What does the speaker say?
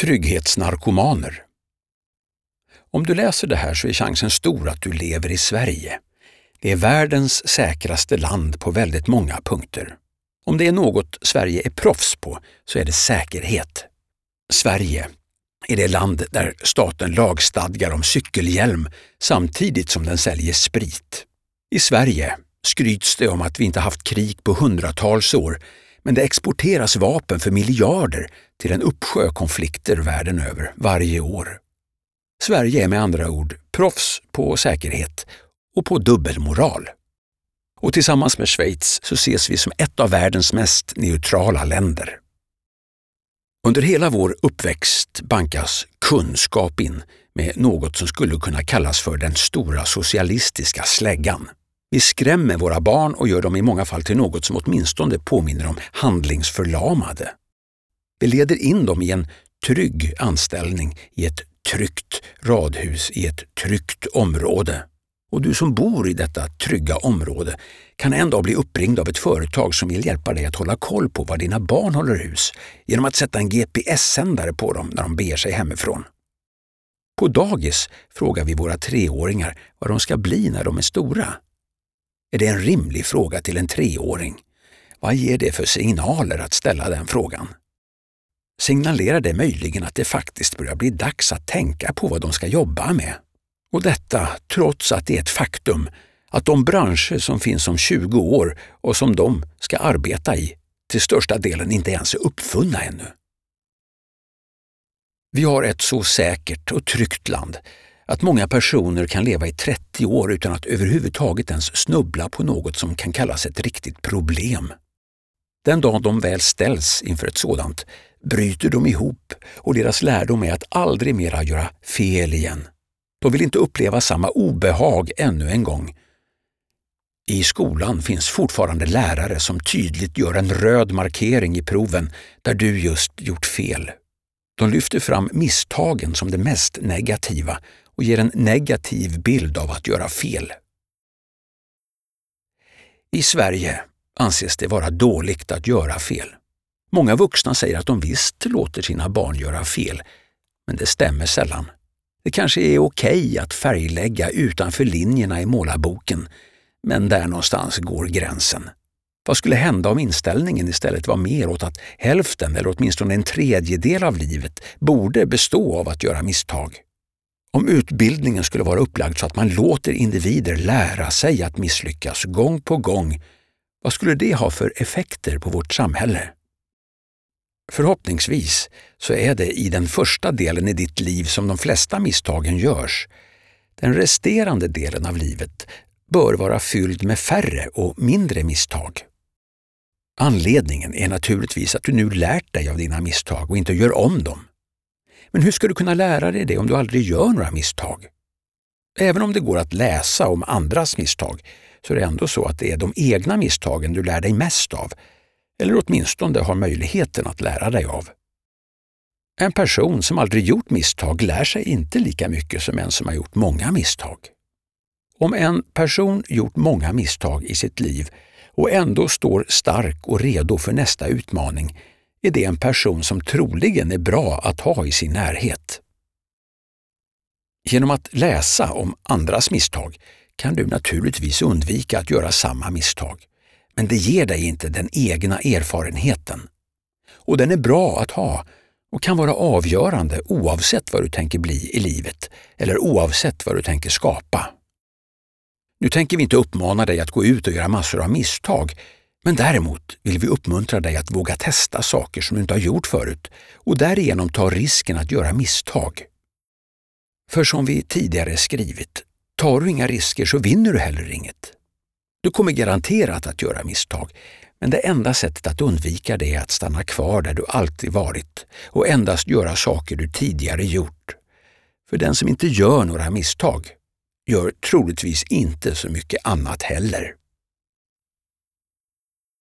Trygghetsnarkomaner. Om du läser det här så är chansen stor att du lever i Sverige. Det är världens säkraste land på väldigt många punkter. Om det är något Sverige är proffs på så är det säkerhet. Sverige är det land där staten lagstadgar om cykelhjälm samtidigt som den säljer sprit. I Sverige skryts det om att vi inte haft krig på hundratals år, men det exporteras vapen för miljarder till en uppsjö konflikter världen över varje år. Sverige är med andra ord proffs på säkerhet och på dubbelmoral. Och tillsammans med Schweiz så ses vi som ett av världens mest neutrala länder. Under hela vår uppväxt bankas kunskap in med något som skulle kunna kallas för den stora socialistiska släggan. Vi skrämmer våra barn och gör dem i många fall till något som åtminstone påminner om handlingsförlamade. Vi leder in dem i en trygg anställning i ett tryggt radhus i ett tryggt område. Och du som bor i detta trygga område kan en dag bli uppringd av ett företag som vill hjälpa dig att hålla koll på var dina barn håller hus genom att sätta en GPS-sändare på dem när de beger sig hemifrån. På dagis frågar vi våra treåringar vad de ska bli när de är stora. Är det en rimlig fråga till en treåring? Vad ger det för signaler att ställa den frågan? Signalerar det möjligen att det faktiskt börjar bli dags att tänka på vad de ska jobba med? Och detta trots att det är ett faktum att de branscher som finns om 20 år och som de ska arbeta i till största delen inte ens är uppfunna ännu. Vi har ett så säkert och tryggt land att många personer kan leva i 30 år utan att överhuvudtaget ens snubbla på något som kan kallas ett riktigt problem. Den dag de väl ställs inför ett sådant bryter de ihop och deras lärdom är att aldrig mera göra fel igen. De vill inte uppleva samma obehag ännu en gång. I skolan finns fortfarande lärare som tydligt gör en röd markering i proven där du just gjort fel. De lyfter fram misstagen som det mest negativa och ger en negativ bild av att göra fel. I Sverige anses det vara dåligt att göra fel. Många vuxna säger att de visst låter sina barn göra fel, men det stämmer sällan. Det kanske är okej att färglägga utanför linjerna i målarboken, men där någonstans går gränsen. Vad skulle hända om inställningen istället var mer åt att hälften eller åtminstone en tredjedel av livet borde bestå av att göra misstag? Om utbildningen skulle vara upplagd så att man låter individer lära sig att misslyckas gång på gång, vad skulle det ha för effekter på vårt samhälle? Förhoppningsvis så är det i den första delen i ditt liv som de flesta misstagen görs. Den resterande delen av livet bör vara fylld med färre och mindre misstag. Anledningen är naturligtvis att du nu lärt dig av dina misstag och inte gör om dem. Men hur ska du kunna lära dig det om du aldrig gör några misstag? Även om det går att läsa om andras misstag så är det ändå så att det är de egna misstagen du lär dig mest av eller åtminstone har möjligheten att lära dig av. En person som aldrig gjort misstag lär sig inte lika mycket som en som har gjort många misstag. Om en person gjort många misstag i sitt liv och ändå står stark och redo för nästa utmaning är det en person som troligen är bra att ha i sin närhet. Genom att läsa om andras misstag kan du naturligtvis undvika att göra samma misstag men det ger dig inte den egna erfarenheten. Och den är bra att ha och kan vara avgörande oavsett vad du tänker bli i livet eller oavsett vad du tänker skapa. Nu tänker vi inte uppmana dig att gå ut och göra massor av misstag, men däremot vill vi uppmuntra dig att våga testa saker som du inte har gjort förut och därigenom ta risken att göra misstag. För som vi tidigare skrivit, tar du inga risker så vinner du heller inget. Du kommer garanterat att göra misstag, men det enda sättet att undvika det är att stanna kvar där du alltid varit och endast göra saker du tidigare gjort. För den som inte gör några misstag gör troligtvis inte så mycket annat heller.